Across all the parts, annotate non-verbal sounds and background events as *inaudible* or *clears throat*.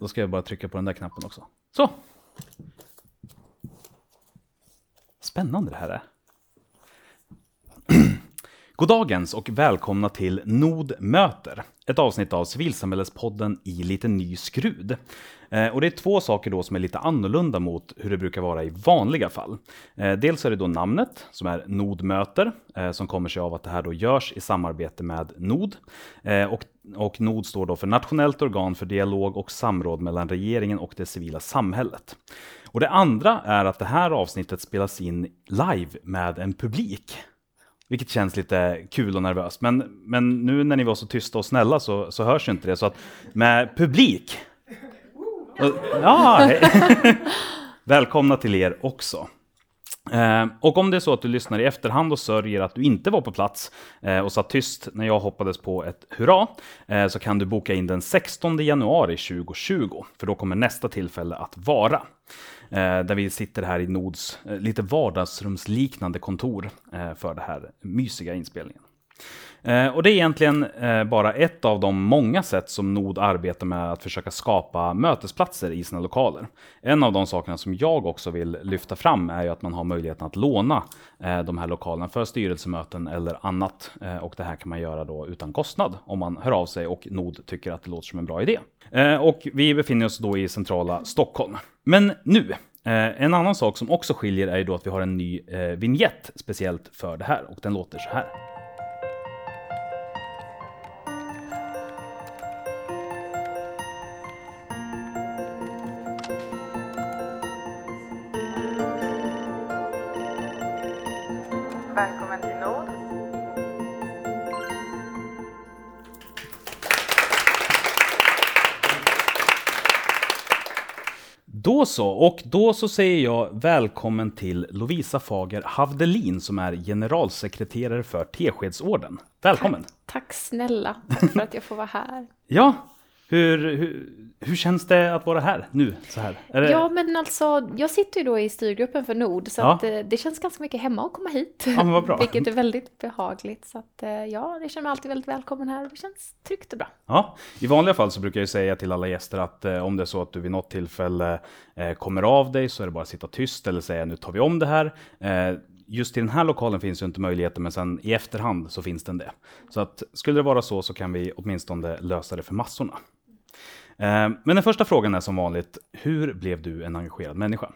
Då ska jag bara trycka på den där knappen också. Så! Spännande det här är. *clears throat* Goddagens och välkomna till Nod möter, ett avsnitt av Civilsamhällespodden i lite ny skrud. Eh, och det är två saker då som är lite annorlunda mot hur det brukar vara i vanliga fall. Eh, dels är det då namnet, som är Nod möter, eh, som kommer sig av att det här då görs i samarbete med Nod. Och, och Nod står då för Nationellt organ för dialog och samråd mellan regeringen och det civila samhället. Och det andra är att det här avsnittet spelas in live med en publik. Vilket känns lite kul och nervöst. Men, men nu när ni var så tysta och snälla så, så hörs inte det. Så att med publik. *laughs* Och, ja, *laughs* välkomna till er också. Eh, och om det är så att du lyssnar i efterhand och sörjer att du inte var på plats eh, och satt tyst när jag hoppades på ett hurra, eh, så kan du boka in den 16 januari 2020, för då kommer nästa tillfälle att vara. Eh, där vi sitter här i Nods eh, lite vardagsrumsliknande kontor eh, för den här mysiga inspelningen. Eh, och det är egentligen eh, bara ett av de många sätt som Nod arbetar med att försöka skapa mötesplatser i sina lokaler. En av de sakerna som jag också vill lyfta fram är ju att man har möjligheten att låna eh, de här lokalerna för styrelsemöten eller annat. Och det här kan man göra då utan kostnad om man hör av sig och Nod tycker att det låter som en bra idé. Och vi befinner oss då i centrala Stockholm. Men nu, en annan sak som också skiljer är ju då att vi har en ny eh, vignett speciellt för det här och den låter så här. Så, och då så säger jag välkommen till Lovisa Fager Havdelin som är generalsekreterare för Teskedsorden. Välkommen! Tack, tack snälla, tack för att jag får vara här. ja, hur, hur, hur känns det att vara här nu? Så här? Det... Ja, men alltså, jag sitter ju då i styrgruppen för Nord, så ja. att, eh, det känns ganska mycket hemma att komma hit. Ja, men vad bra. *laughs* Vilket är väldigt behagligt. Så att, eh, ja, jag känner mig alltid väldigt välkommen här. Det känns tryggt och bra. Ja, i vanliga fall så brukar jag säga till alla gäster att eh, om det är så att du vid något tillfälle kommer av dig så är det bara att sitta tyst eller säga nu tar vi om det här. Just i den här lokalen finns ju inte möjligheten, men sen i efterhand så finns den det. Så att skulle det vara så så kan vi åtminstone lösa det för massorna. Eh, men den första frågan är som vanligt, hur blev du en engagerad människa?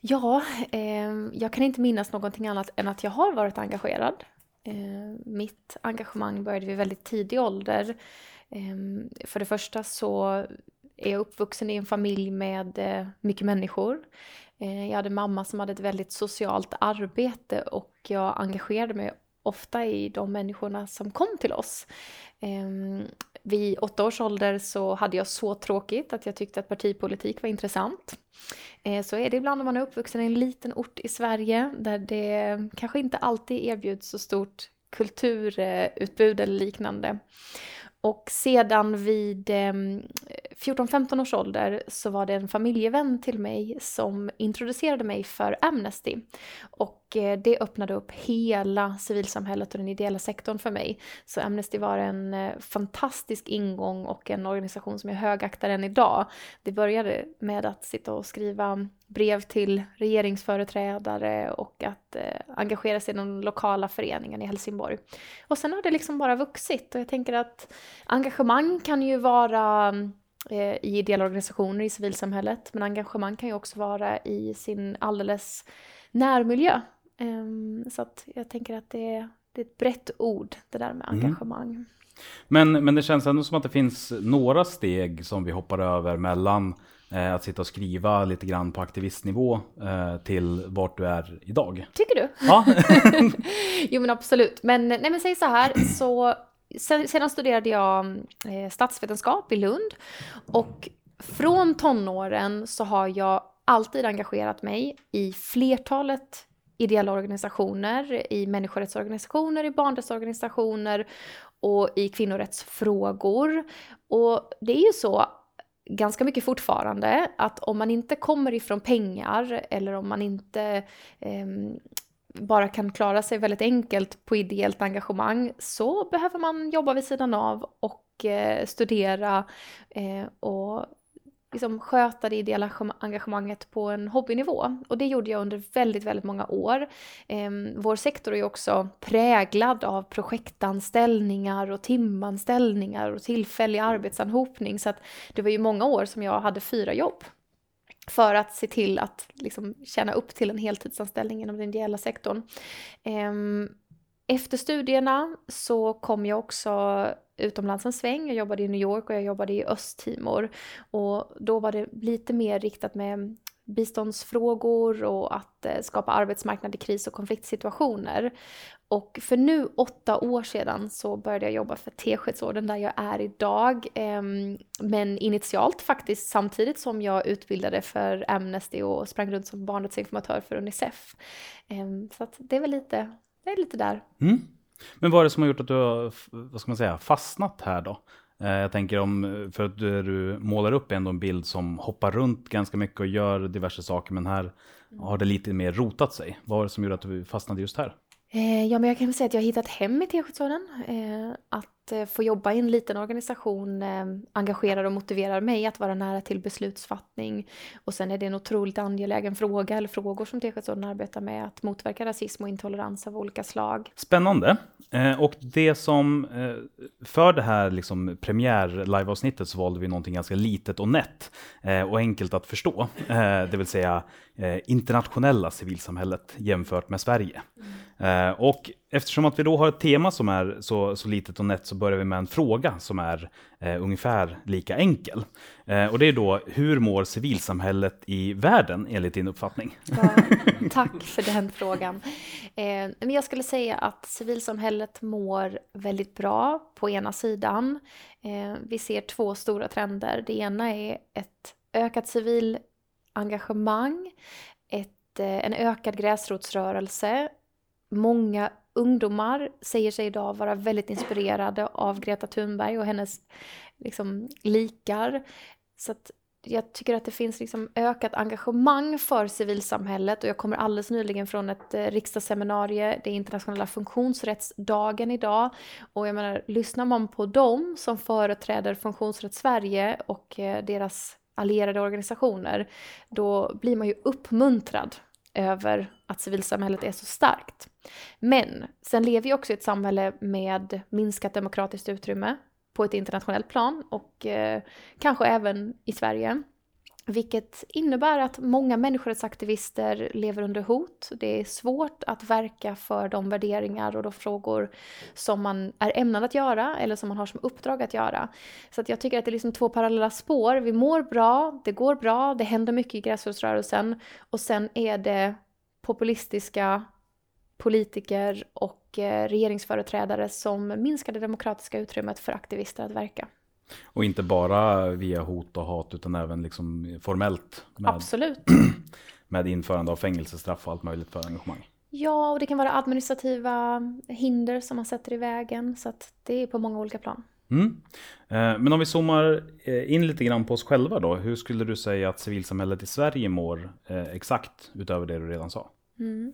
Ja, eh, jag kan inte minnas någonting annat än att jag har varit engagerad. Eh, mitt engagemang började vid väldigt tidig ålder. Eh, för det första så är jag uppvuxen i en familj med eh, mycket människor. Eh, jag hade mamma som hade ett väldigt socialt arbete och jag engagerade mig ofta i de människorna som kom till oss. Eh, vid åtta års ålder så hade jag så tråkigt att jag tyckte att partipolitik var intressant. Eh, så är det ibland om man är uppvuxen i en liten ort i Sverige där det kanske inte alltid erbjuds så stort kulturutbud eller liknande. Och sedan vid ehm, 14-15 års ålder så var det en familjevän till mig som introducerade mig för Amnesty. Och eh, det öppnade upp hela civilsamhället och den ideella sektorn för mig. Så Amnesty var en eh, fantastisk ingång och en organisation som jag högaktar än idag. Det började med att sitta och skriva brev till regeringsföreträdare och att eh, engagera sig i den lokala föreningen i Helsingborg. Och sen har det liksom bara vuxit och jag tänker att engagemang kan ju vara mm, i ideella organisationer i civilsamhället men engagemang kan ju också vara i sin alldeles närmiljö. Eh, så att jag tänker att det är, det är ett brett ord det där med mm. engagemang. Mm. Men, men det känns ändå som att det finns några steg som vi hoppar över mellan Eh, att sitta och skriva lite grann på aktivistnivå eh, till vart du är idag. Tycker du? Ja. *laughs* *laughs* jo men absolut. Men, nej, men säg så här, så sedan studerade jag eh, statsvetenskap i Lund och från tonåren så har jag alltid engagerat mig i flertalet ideella organisationer, i människorättsorganisationer, i barnrättsorganisationer och i kvinnorättsfrågor. Och det är ju så ganska mycket fortfarande att om man inte kommer ifrån pengar eller om man inte eh, bara kan klara sig väldigt enkelt på ideellt engagemang så behöver man jobba vid sidan av och eh, studera eh, och liksom sköta det ideella engagemanget på en hobbynivå. Och det gjorde jag under väldigt, väldigt många år. Eh, vår sektor är ju också präglad av projektanställningar och timanställningar och tillfällig arbetsanhopning. Så att det var ju många år som jag hade fyra jobb för att se till att liksom tjäna upp till en heltidsanställning inom den ideella sektorn. Ehm, efter studierna så kom jag också utomlands en sväng. Jag jobbade i New York och jag jobbade i Östtimor. Och då var det lite mer riktat med biståndsfrågor och att eh, skapa arbetsmarknad i kris och konfliktsituationer. Och för nu åtta år sedan så började jag jobba för Teskedsorden där jag är idag. Ehm, men initialt faktiskt samtidigt som jag utbildade för Amnesty och sprang runt som barnrättsinformatör för Unicef. Ehm, så att det är väl lite, det är lite där. Mm. Men vad är det som har gjort att du har, vad ska man säga, fastnat här då? Eh, jag tänker om, för att eh, du målar upp ändå en bild som hoppar runt ganska mycket och gör diverse saker, men här har det lite mer rotat sig. Vad var det som gjorde att du fastnade just här? Eh, ja, men jag kan väl säga att jag har hittat hem i Teskedsorden. Att att eh, få jobba i en liten organisation eh, engagerar och motiverar mig att vara nära till beslutsfattning. Och sen är det en otroligt angelägen fråga, eller frågor som Teskedsorden arbetar med, att motverka rasism och intolerans av olika slag. Spännande. Eh, och det som, för det här liksom premiär-liveavsnittet så valde vi någonting ganska litet och nätt och enkelt att förstå. det vill säga internationella civilsamhället jämfört med Sverige. Mm. och eftersom att vi då har ett tema som är så, så litet och nätt så börjar vi med en fråga som är eh, ungefär lika enkel. Eh, och det är då, hur mår civilsamhället i världen enligt din uppfattning? Ja, tack för den frågan. Eh, men jag skulle säga att civilsamhället mår väldigt bra på ena sidan. Eh, vi ser två stora trender. Det ena är ett ökat civilengagemang, ett, eh, en ökad gräsrotsrörelse många ungdomar säger sig idag vara väldigt inspirerade av Greta Thunberg och hennes liksom, likar. Så att jag tycker att det finns liksom ökat engagemang för civilsamhället och jag kommer alldeles nyligen från ett eh, riksdagsseminarium, det är internationella funktionsrättsdagen idag. Och jag menar, lyssnar man på dem som företräder Funktionsrätt Sverige och eh, deras allierade organisationer, då blir man ju uppmuntrad över att civilsamhället är så starkt. Men sen lever vi också i ett samhälle med minskat demokratiskt utrymme på ett internationellt plan och eh, kanske även i Sverige. Vilket innebär att många människorättsaktivister lever under hot. Det är svårt att verka för de värderingar och de frågor som man är ämnad att göra eller som man har som uppdrag att göra. Så att jag tycker att det är liksom två parallella spår. Vi mår bra, det går bra, det händer mycket i gräsrotsrörelsen och sen är det populistiska politiker och eh, regeringsföreträdare som minskar det demokratiska utrymmet för aktivister att verka. Och inte bara via hot och hat utan även liksom formellt. Med, Absolut. *clears throat* Med införande av fängelsestraff och allt möjligt för engagemang. Ja, och det kan vara administrativa hinder som man sätter i vägen. Så att det är på många olika plan. Mm. Eh, men om vi zoomar eh, in lite grann på oss själva då. Hur skulle du säga att civilsamhället i Sverige mår exakt utöver det du redan sa? Mm.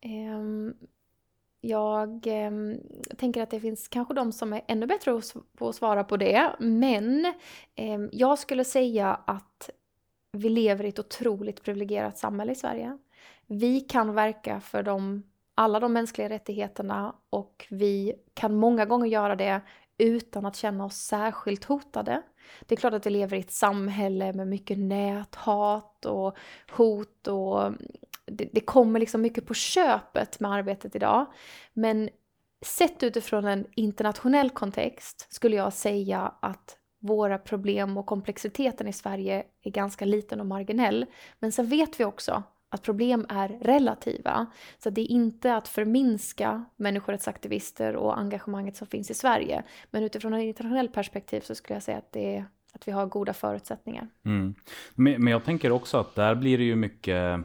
Ehm, jag eh, tänker att det finns kanske de som är ännu bättre på att svara på det. Men eh, jag skulle säga att vi lever i ett otroligt privilegierat samhälle i Sverige. Vi kan verka för de, alla de mänskliga rättigheterna och vi kan många gånger göra det utan att känna oss särskilt hotade. Det är klart att vi lever i ett samhälle med mycket näthat och hot och det, det kommer liksom mycket på köpet med arbetet idag. Men sett utifrån en internationell kontext skulle jag säga att våra problem och komplexiteten i Sverige är ganska liten och marginell. Men sen vet vi också att problem är relativa. Så det är inte att förminska människorättsaktivister och engagemanget som finns i Sverige. Men utifrån ett internationellt perspektiv så skulle jag säga att, det är, att vi har goda förutsättningar. Mm. Men, men jag tänker också att där blir det ju mycket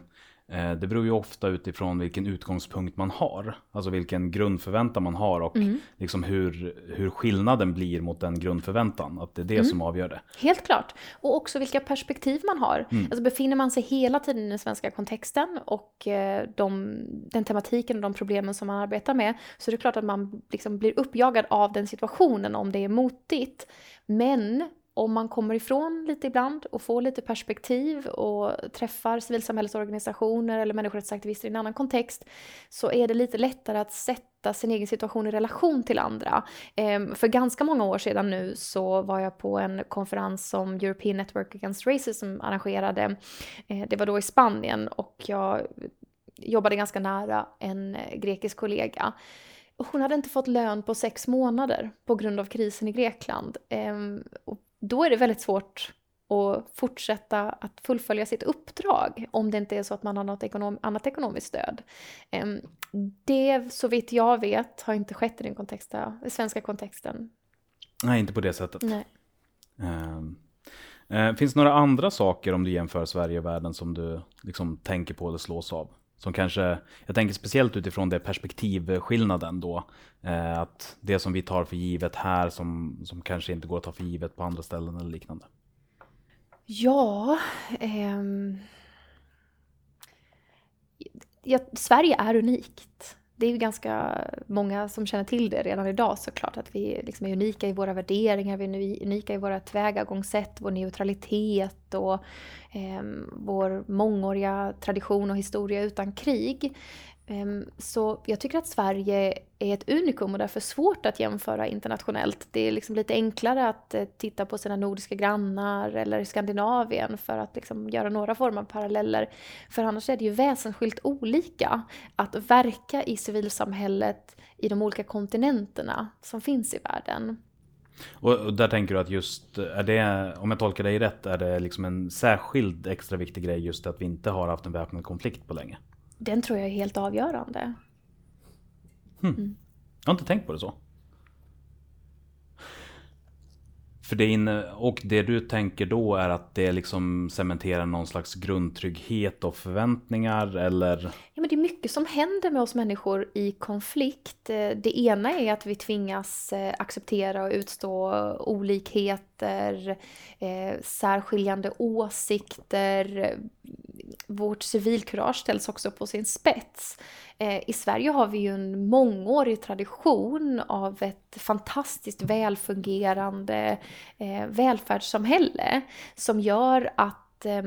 det beror ju ofta utifrån vilken utgångspunkt man har. Alltså vilken grundförväntan man har och mm. liksom hur, hur skillnaden blir mot den grundförväntan. Att det är det mm. som avgör det. Helt klart. Och också vilka perspektiv man har. Mm. Alltså befinner man sig hela tiden i den svenska kontexten och eh, de, den tematiken och de problemen som man arbetar med så är det klart att man liksom blir uppjagad av den situationen om det är motigt. Men om man kommer ifrån lite ibland och får lite perspektiv och träffar civilsamhällesorganisationer eller människorättsaktivister i en annan kontext så är det lite lättare att sätta sin egen situation i relation till andra. Ehm, för ganska många år sedan nu så var jag på en konferens som European Network Against Racism arrangerade. Ehm, det var då i Spanien och jag jobbade ganska nära en grekisk kollega hon hade inte fått lön på sex månader på grund av krisen i Grekland. Eh, och då är det väldigt svårt att fortsätta att fullfölja sitt uppdrag om det inte är så att man har något ekonom annat ekonomiskt stöd. Ehm, det, så vitt jag vet, har inte skett i den kontexta, svenska kontexten. Nej, inte på det sättet. Nej. Um, finns det några andra saker om du jämför Sverige och världen som du liksom tänker på eller slås av? Som kanske, jag tänker speciellt utifrån det perspektivskillnaden då. Eh, att det som vi tar för givet här som, som kanske inte går att ta för givet på andra ställen eller liknande. Ja, ehm, ja Sverige är unikt det är ju ganska många som känner till det redan idag såklart, att vi liksom är unika i våra värderingar, vi är unika i våra tillvägagångssätt, vår neutralitet och eh, vår mångåriga tradition och historia utan krig. Eh, så jag tycker att Sverige är ett unikum och därför svårt att jämföra internationellt. Det är liksom lite enklare att eh, titta på sina nordiska grannar eller Skandinavien för att liksom göra några former av paralleller. För annars är det ju väsensskilt olika att verka i civilsamhället i de olika kontinenterna som finns i världen. Och där tänker du att just, är det, om jag tolkar dig rätt, är det liksom en särskild extra viktig grej just att vi inte har haft en väpnad konflikt på länge? den tror jag är helt avgörande. Hmm. Mm. Jag har inte tänkt på det så. För det inne, och det du tänker då är att det liksom cementerar någon slags grundtrygghet och förväntningar eller? Ja men det är mycket som händer med oss människor i konflikt. Eh, det ena är att vi tvingas eh, acceptera och utstå olikheter, eh, särskiljande åsikter, vårt civilkurage ställs också på sin spets. Eh, I Sverige har vi ju en mångårig tradition av ett fantastiskt välfungerande eh, välfärdssamhälle som gör att eh,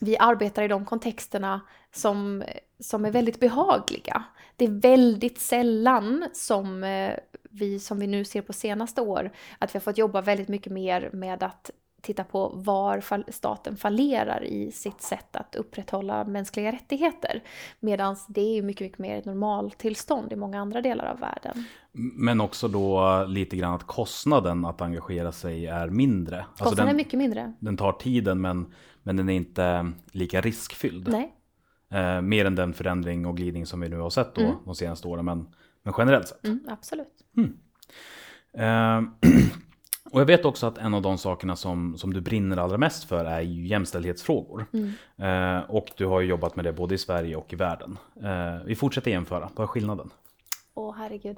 vi arbetar i de kontexterna som, som är väldigt behagliga. Det är väldigt sällan som eh, vi, som vi nu ser på senaste år, att vi har fått jobba väldigt mycket mer med att titta på var staten fallerar i sitt sätt att upprätthålla mänskliga rättigheter. Medan det är mycket, mycket mer ett normaltillstånd i många andra delar av världen. Men också då lite grann att kostnaden att engagera sig är mindre. Alltså kostnaden alltså den, är mycket mindre. Den tar tiden men, men den är inte lika riskfylld. Nej. Eh, mer än den förändring och glidning som vi nu har sett då mm. de senaste åren. Men, men generellt sett. Mm, absolut. Mm. Eh, *clears throat* Och jag vet också att en av de sakerna som, som du brinner allra mest för är ju jämställdhetsfrågor. Mm. Eh, och du har ju jobbat med det både i Sverige och i världen. Eh, vi fortsätter jämföra, vad är skillnaden? Åh, oh, herregud.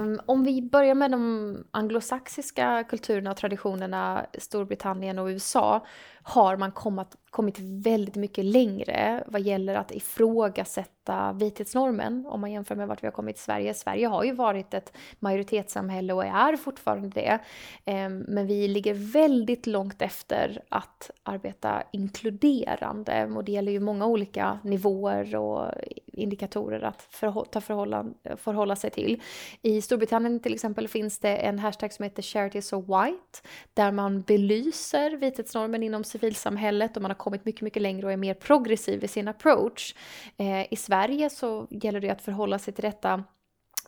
um, om vi börjar med de anglosaxiska kulturerna och traditionerna, Storbritannien och USA, har man kommit, kommit väldigt mycket längre vad gäller att ifrågasätta vithetsnormen om man jämför med vart vi har kommit i Sverige. Sverige har ju varit ett majoritetssamhälle och är fortfarande det. Ehm, men vi ligger väldigt långt efter att arbeta inkluderande och det gäller ju många olika nivåer och indikatorer att förhå ta förhålla, förhålla sig till. I Storbritannien till exempel finns det en hashtag som heter Charity So White där man belyser vithetsnormen inom civilsamhället och man har kommit mycket, mycket längre och är mer progressiv i sin approach. Eh, I Sverige så gäller det att förhålla sig till detta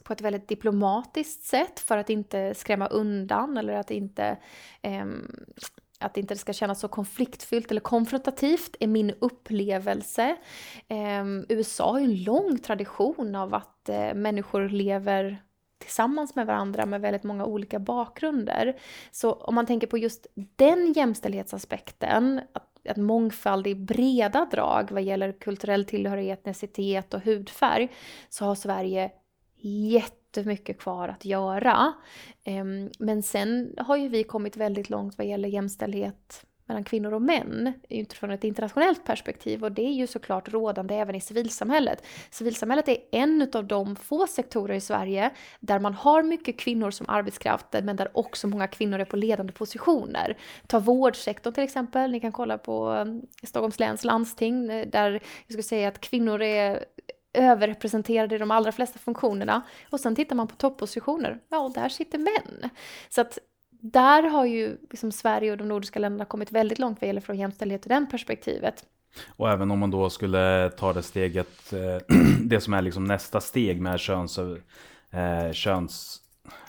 på ett väldigt diplomatiskt sätt för att inte skrämma undan eller att inte eh, att inte det ska kännas så konfliktfyllt eller konfrontativt är min upplevelse. Eh, USA har ju en lång tradition av att eh, människor lever tillsammans med varandra med väldigt många olika bakgrunder. Så om man tänker på just den jämställdhetsaspekten, att att mångfald i breda drag vad gäller kulturell tillhörighet, etnicitet och hudfärg så har Sverige jättemycket kvar att göra. Ehm, men sen har ju vi kommit väldigt långt vad gäller jämställdhet mellan kvinnor och män utifrån ett internationellt perspektiv och det är ju såklart rådande även i civilsamhället. Civilsamhället är en av de få sektorer i Sverige där man har mycket kvinnor som arbetskraft men där också många kvinnor är på ledande positioner. Ta vårdsektorn till exempel, ni kan kolla på eh, Stockholms läns landsting eh, där jag skulle säga att kvinnor är överrepresenterade i de allra flesta funktionerna. Och sen tittar man på toppositioner, ja och där sitter män. Så att där har ju liksom Sverige och de nordiska länderna kommit väldigt långt vad gäller från jämställdhet ur det perspektivet. Och även om man då skulle ta det steget, eh, *clears throat* det som är liksom nästa steg med köns, eh, köns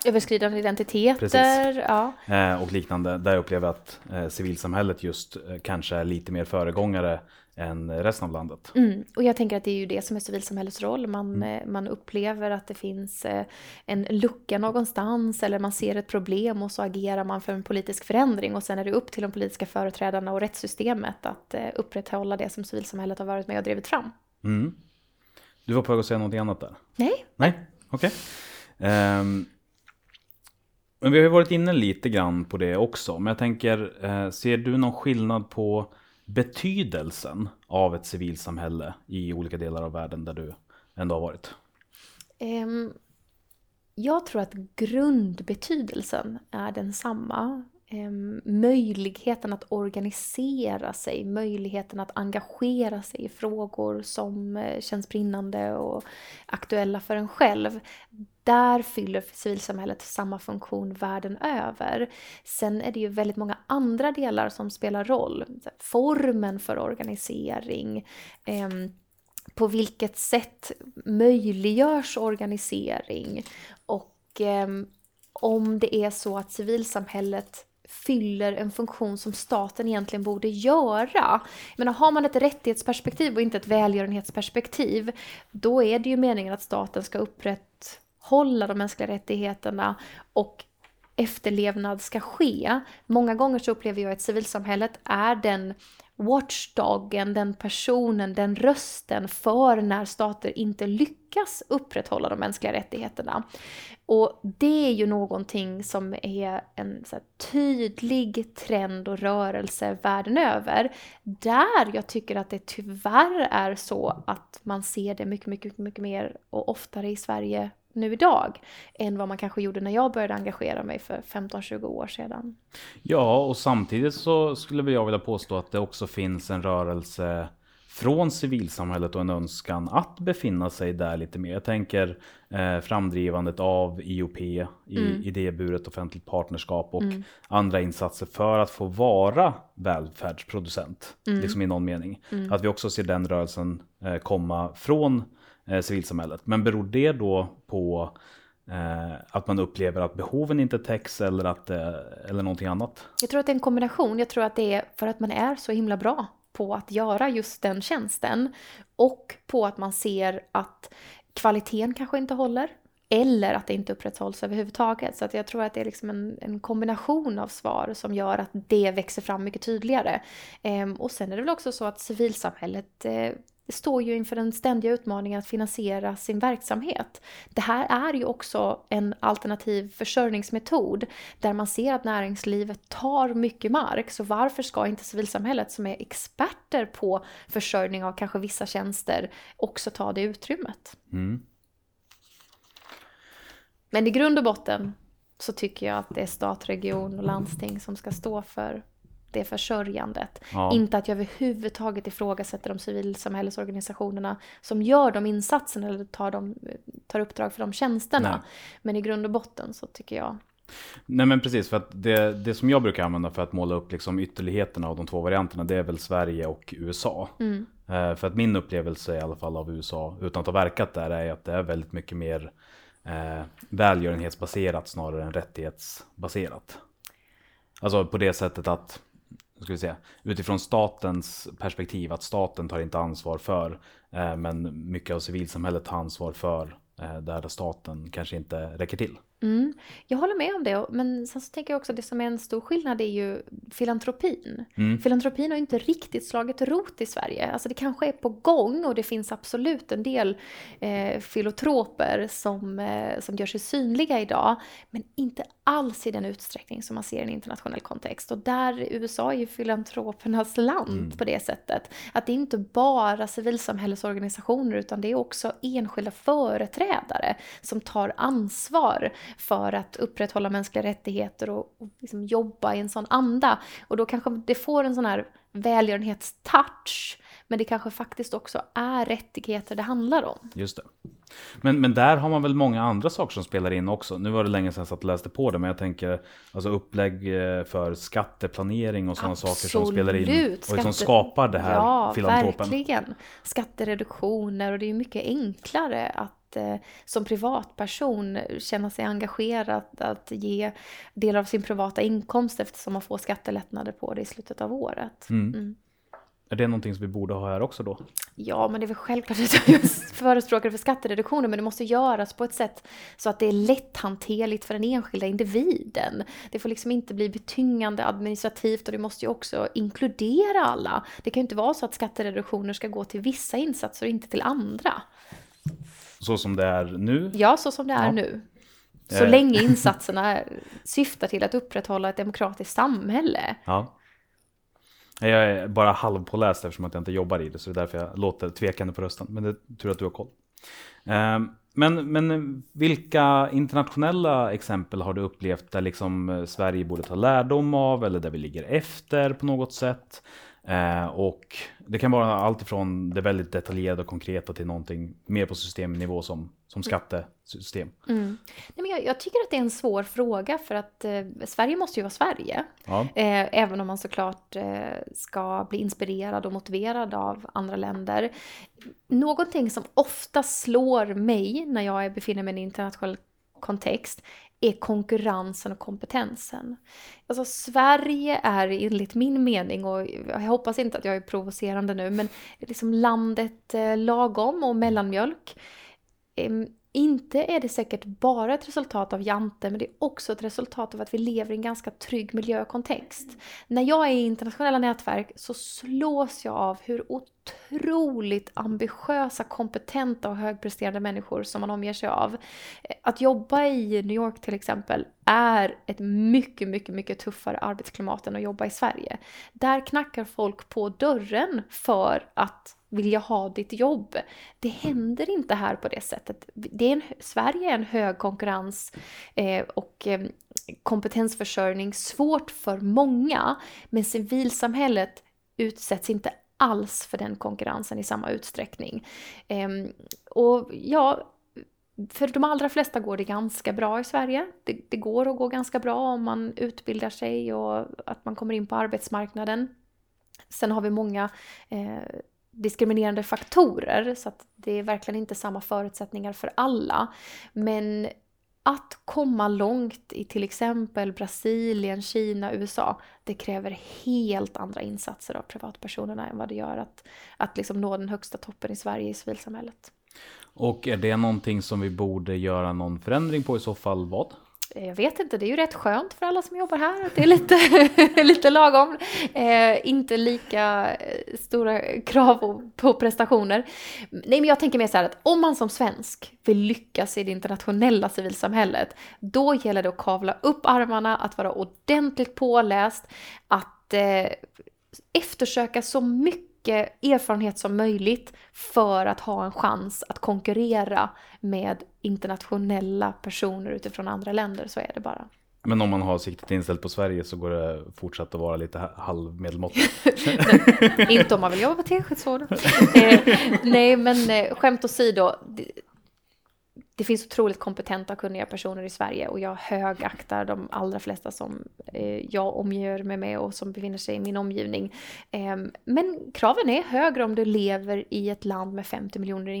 Överskridande identiteter, ja. Eh, och liknande. Där jag upplever att eh, civilsamhället just kanske är lite mer föregångare än resten av landet. Mm. Och jag tänker att det är ju det som är civilsamhällets roll. Man, mm. Eh, man upplever att det finns eh, en lucka någonstans eller man ser ett problem och så agerar man för en politisk förändring och sen är det upp till de politiska företrädarna och rättssystemet att eh, upprätthålla det som civilsamhället har varit med och drivit fram. Mm. Du var på väg att säga någonting annat där? Nej. Nej, okej. Okay. Um, ehm, men vi har ju varit inne lite grann på det också. Men jag tänker, ser du någon skillnad på betydelsen av ett civilsamhälle i olika delar av världen där du ändå har varit? Um, jag tror att grundbetydelsen är densamma. Ehm, möjligheten att organisera sig, möjligheten att engagera sig i frågor som eh, känns brinnande och aktuella för en själv där fyller civilsamhället samma funktion världen över. Sen är det ju väldigt många andra delar som spelar roll. Formen för organisering, ehm, på vilket sätt möjliggörs organisering och ehm, om det är så att civilsamhället fyller en funktion som staten egentligen borde göra. Men har man ett rättighetsperspektiv och inte ett välgörenhetsperspektiv, då är det ju meningen att staten ska upprätthålla de mänskliga rättigheterna och efterlevnad ska ske. Många gånger så upplever jag att civilsamhället är den watchdogen, den personen, den rösten för när stater inte lyckas upprätthålla de mänskliga rättigheterna. Och det är ju någonting som är en så tydlig trend och rörelse världen över. Där jag tycker att det tyvärr är så att man ser det mycket, mycket, mycket mer och oftare i Sverige nu idag än vad man kanske gjorde när jag började engagera mig för 15-20 år sedan. Ja, och samtidigt så skulle jag vilja påstå att det också finns en rörelse från civilsamhället och en önskan att befinna sig där lite mer. Jag tänker eh, framdrivandet av IOP, i, mm. idéburet offentligt partnerskap och mm. andra insatser för att få vara välfärdsproducent, mm. liksom i någon mening. Mm. Att vi också ser den rörelsen eh, komma från eh, civilsamhället. Men beror det då på eh, att man upplever att behoven inte täcks eller, att, eh, eller någonting annat? Jag tror att det är en kombination. Jag tror att det är för att man är så himla bra på att göra just den tjänsten och på att man ser att kvaliteten kanske inte håller eller att det inte upprätthålls överhuvudtaget. Så att jag tror att det är liksom en, en kombination av svar som gör att det växer fram mycket tydligare. Ehm, och sen är det väl också så att civilsamhället eh, står ju inför den ständiga utmaningen att finansiera sin verksamhet. Det här är ju också en alternativ försörjningsmetod där man ser att näringslivet tar mycket mark. Så varför ska inte civilsamhället som är experter på försörjning av kanske vissa tjänster också ta det utrymmet? Mm. Men i grund och botten så tycker jag att det är stat, region och landsting som ska stå för det försörjandet. Ja. Inte att jag överhuvudtaget ifrågasätter de civilsamhällesorganisationerna som gör de insatserna eller tar, de, tar uppdrag för de tjänsterna. Nej. Men i grund och botten så tycker jag Nej men precis, för att det, det som jag brukar använda för att måla upp liksom ytterligheterna av de två varianterna det är väl Sverige och USA. Mm. Eh, för att min upplevelse i alla fall av USA, utan att ha verkat där, är att det är väldigt mycket mer eh, välgörenhetsbaserat snarare än rättighetsbaserat. Alltså på det sättet att ska vi säga, utifrån statens perspektiv, att staten tar inte ansvar för, eh, men mycket av civilsamhället tar ansvar för eh, där staten kanske inte räcker till. Mm. Jag håller med om det, men sen så tänker jag också att det som är en stor skillnad är ju filantropin. Mm. Filantropin har ju inte riktigt slagit rot i Sverige. Alltså det kanske är på gång och det finns absolut en del eh, filantroper som, eh, som gör sig synliga idag, men inte alls i den utsträckning som man ser i en internationell kontext. Och där USA är ju filantropernas land mm. på det sättet. Att det är inte bara civilsamhällesorganisationer utan det är också enskilda företrädare som tar ansvar för att upprätthålla mänskliga rättigheter och, och liksom jobba i en sån anda. Och då kanske det får en sån här välgörenhetstouch men det kanske faktiskt också är rättigheter det handlar om. Just det. Men, men där har man väl många andra saker som spelar in också. Nu var det länge sedan jag satt och läste på det, men jag tänker alltså upplägg eh, för skatteplanering och sådana saker som spelar in och Skatte... som skapar det här ja, filantropen. verkligen. Skattereduktioner och det är mycket enklare att eh, som privatperson känna sig engagerad att ge delar av sin privata inkomst eftersom man får skattelättnader på det i slutet av året. Mm. Mm. Är det någonting som vi borde ha här också då? Ja, men det är väl självklart att jag *laughs* är förespråkare för skattereduktioner, men det måste göras på ett sätt så att det är lätthanterligt för den enskilda individen. Det får liksom inte bli betyngande administrativt och det måste ju också inkludera alla. Det kan ju inte vara så att skattereduktioner ska gå till vissa insatser och inte till andra. Så som det är nu? Ja, så som det är ja. nu. Så eh. länge insatserna *laughs* syftar till att upprätthålla ett demokratiskt samhälle. Ja. Jag är bara halvpåläst eftersom att jag inte jobbar i det, så det är därför jag låter tvekande på rösten. Men det är tur att du har koll. Ehm, men, men vilka internationella exempel har du upplevt där liksom eh, Sverige borde ta lärdom av eller där vi ligger efter på något sätt? Eh, och det kan vara allt ifrån det väldigt detaljerade och konkreta till någonting mer på systemnivå som, som skattesystem. Mm. Nej, men jag, jag, tycker att det är en svår fråga för att eh, Sverige måste ju vara Sverige. Ja. Eh, även om man såklart eh, ska bli inspirerad och motiverad av andra länder. Någonting som ofta slår mig när jag befinner mig i en internationell kontext är konkurrensen och kompetensen. Alltså Sverige är enligt min mening, och jag hoppas inte att jag är provocerande nu, men liksom landet eh, lagom och mellanmjölk. Ehm, inte är det säkert bara ett resultat av Jante, men det är också ett resultat av att vi lever i en ganska trygg miljökontext. När jag är i internationella nätverk så slås jag av hur otroligt ambitiösa, kompetenta och högpresterande människor som man omger sig av. Eh, att jobba i New York till exempel är ett mycket, mycket, mycket tuffare arbetsklimat än att jobba i Sverige. Där knackar folk på dörren för att vilja ha ditt jobb. Det händer inte här på det sättet. Det är en, Sverige är en hög konkurrens eh, och eh, kompetensförsörjning svårt för många, men civilsamhället utsätts inte alls för den konkurrensen i samma utsträckning. Eh, och ja, för de allra flesta går det ganska bra i Sverige. Det, det, går att gå ganska bra om man utbildar sig och att man kommer in på arbetsmarknaden. Sen har vi många eh, diskriminerande faktorer så att det är verkligen inte samma förutsättningar för alla. Men att komma långt i till exempel Brasilien, Kina, USA, det kräver helt andra insatser av privatpersonerna än vad det gör att, att liksom nå den högsta toppen i Sverige i civilsamhället. Och är det någonting som vi borde göra någon förändring på i så fall vad? Eh, jag vet inte, det är ju rätt skönt för alla som jobbar här att det är lite, *laughs* lite lagom. Eh, inte lika eh, stora krav på prestationer. Nej, men jag tänker mer så här att om man som svensk vill lyckas i det internationella civilsamhället, då gäller det att kavla upp armarna, att vara ordentligt påläst, att eh, eftersöka så mycket mycket erfarenhet som möjligt för att ha en chans att konkurrera med internationella personer utifrån andra länder. Så är det bara. Men om man har siktet inställt på Sverige så går det fortsatt att vara lite halvmedelmåttigt? *laughs* inte om man vill jobba på Teskedsorden. *laughs* eh, nej, men eh, skämt åsido det finns otroligt kompetenta och kunniga personer i Sverige och jag högaktar de allra flesta som eh, jag omger mig med och som befinner sig i min omgivning. Eh, men kraven är högre om du lever i ett land med 50 miljoner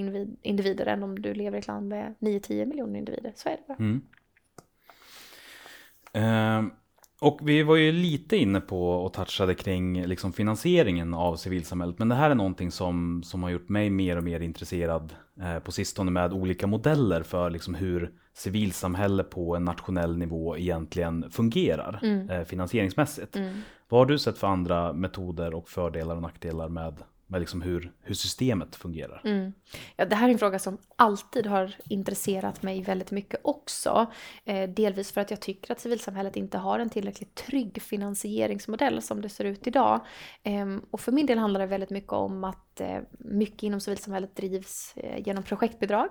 individer än om du lever i ett land med 9-10 miljoner individer. Så är det bara. Mm. Eh, och vi var ju lite inne på och touchade kring liksom finansieringen av civilsamhället. Men det här är någonting som, som har gjort mig mer och mer intresserad eh, på sistone med olika modeller för liksom hur civilsamhälle på en nationell nivå egentligen fungerar Mm. eh, finansieringsmässigt. Mm. Vad har du sett för andra metoder och fördelar och nackdelar med, med liksom hur, hur systemet fungerar? Mm. Ja, det här är en fråga som alltid har intresserat mig väldigt mycket också. Eh, delvis för att jag tycker att civilsamhället inte har en tillräckligt trygg finansieringsmodell som det ser ut idag. Eh, och för min del handlar det väldigt mycket om att eh, mycket inom civilsamhället drivs eh, genom projektbidrag.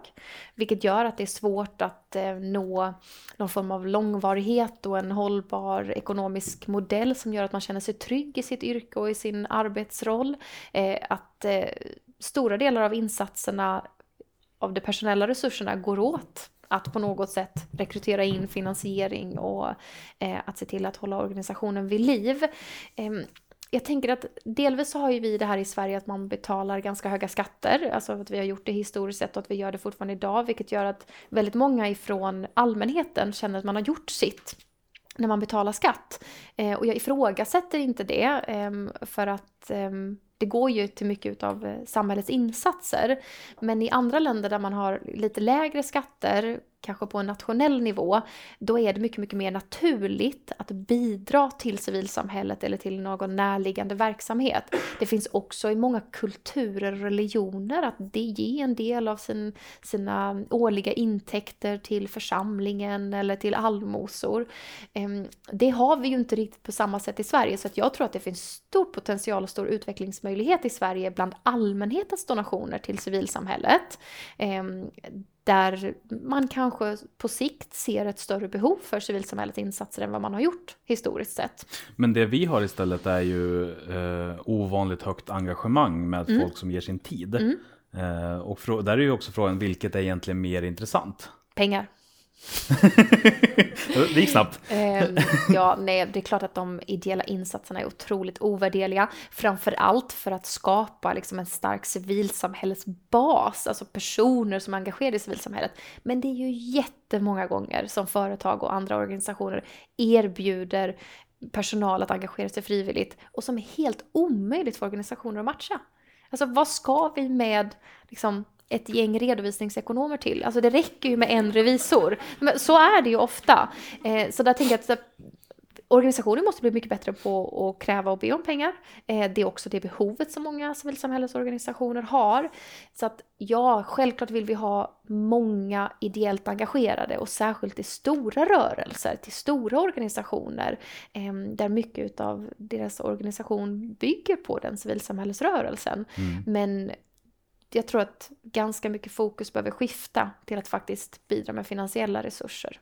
Vilket gör att det är svårt att eh, nå någon form av långvarighet och en hållbar ekonomisk modell som gör att man känner sig trygg i sitt yrke och i sin arbetsroll. Eh, att eh, stora delar av insatserna av de personella resurserna går åt att på något sätt rekrytera in finansiering och eh, att se till att hålla organisationen vid liv. Ehm, jag tänker att delvis så har ju vi det här i Sverige att man betalar ganska höga skatter, alltså att vi har gjort det historiskt sett och att vi gör det fortfarande idag, vilket gör att väldigt många ifrån allmänheten känner att man har gjort sitt när man betalar skatt. Eh, och jag ifrågasätter inte det, ehm, för att ehm, det går ju till mycket av eh, samhällets insatser. Men i andra länder där man har lite lägre skatter, kanske på en nationell nivå, då är det mycket, mycket mer naturligt att bidra till civilsamhället eller till någon närliggande verksamhet. Det finns också i många kulturer och religioner att det ger en del av sin, sina årliga intäkter till församlingen eller till allmosor. Ehm, det har vi ju inte riktigt på samma sätt i Sverige, så att jag tror att det finns stor potential och stor utvecklingsmöjlighet i Sverige bland allmänhetens donationer till civilsamhället. Ehm, där man kanske på sikt ser ett större behov för civilsamhällets insatser än vad man har gjort historiskt sett. Men det vi har istället är ju eh, ovanligt högt engagemang med Mm. folk som ger sin tid. Mm. Eh, och där är ju också frågan, vilket är egentligen mer intressant? Pengar det gick snabbt. Ehm, ja, nej, det är klart att de ideella insatserna är otroligt ovärderliga. Framför allt för att skapa liksom, en stark civilsamhällesbas, alltså personer som är engagerade i civilsamhället. Men det är ju jättemånga gånger som företag och andra organisationer erbjuder personal att engagera sig frivilligt och som är helt omöjligt för organisationer att matcha. Alltså vad ska vi med liksom, ett gäng redovisningsekonomer till? Alltså det räcker ju med en revisor. Men så är det ju ofta. Eh, så där tänker jag att organisationer måste bli mycket bättre på att kräva och be om pengar. Eh, det är också det behovet som många civilsamhällesorganisationer har. Så att ja, självklart vill vi ha många ideellt engagerade och särskilt i stora rörelser, till stora organisationer eh, där mycket av deras organisation bygger på den civilsamhällesrörelsen. Mm. Men jag tror att ganska mycket fokus behöver skifta till att faktiskt bidra med finansiella resurser.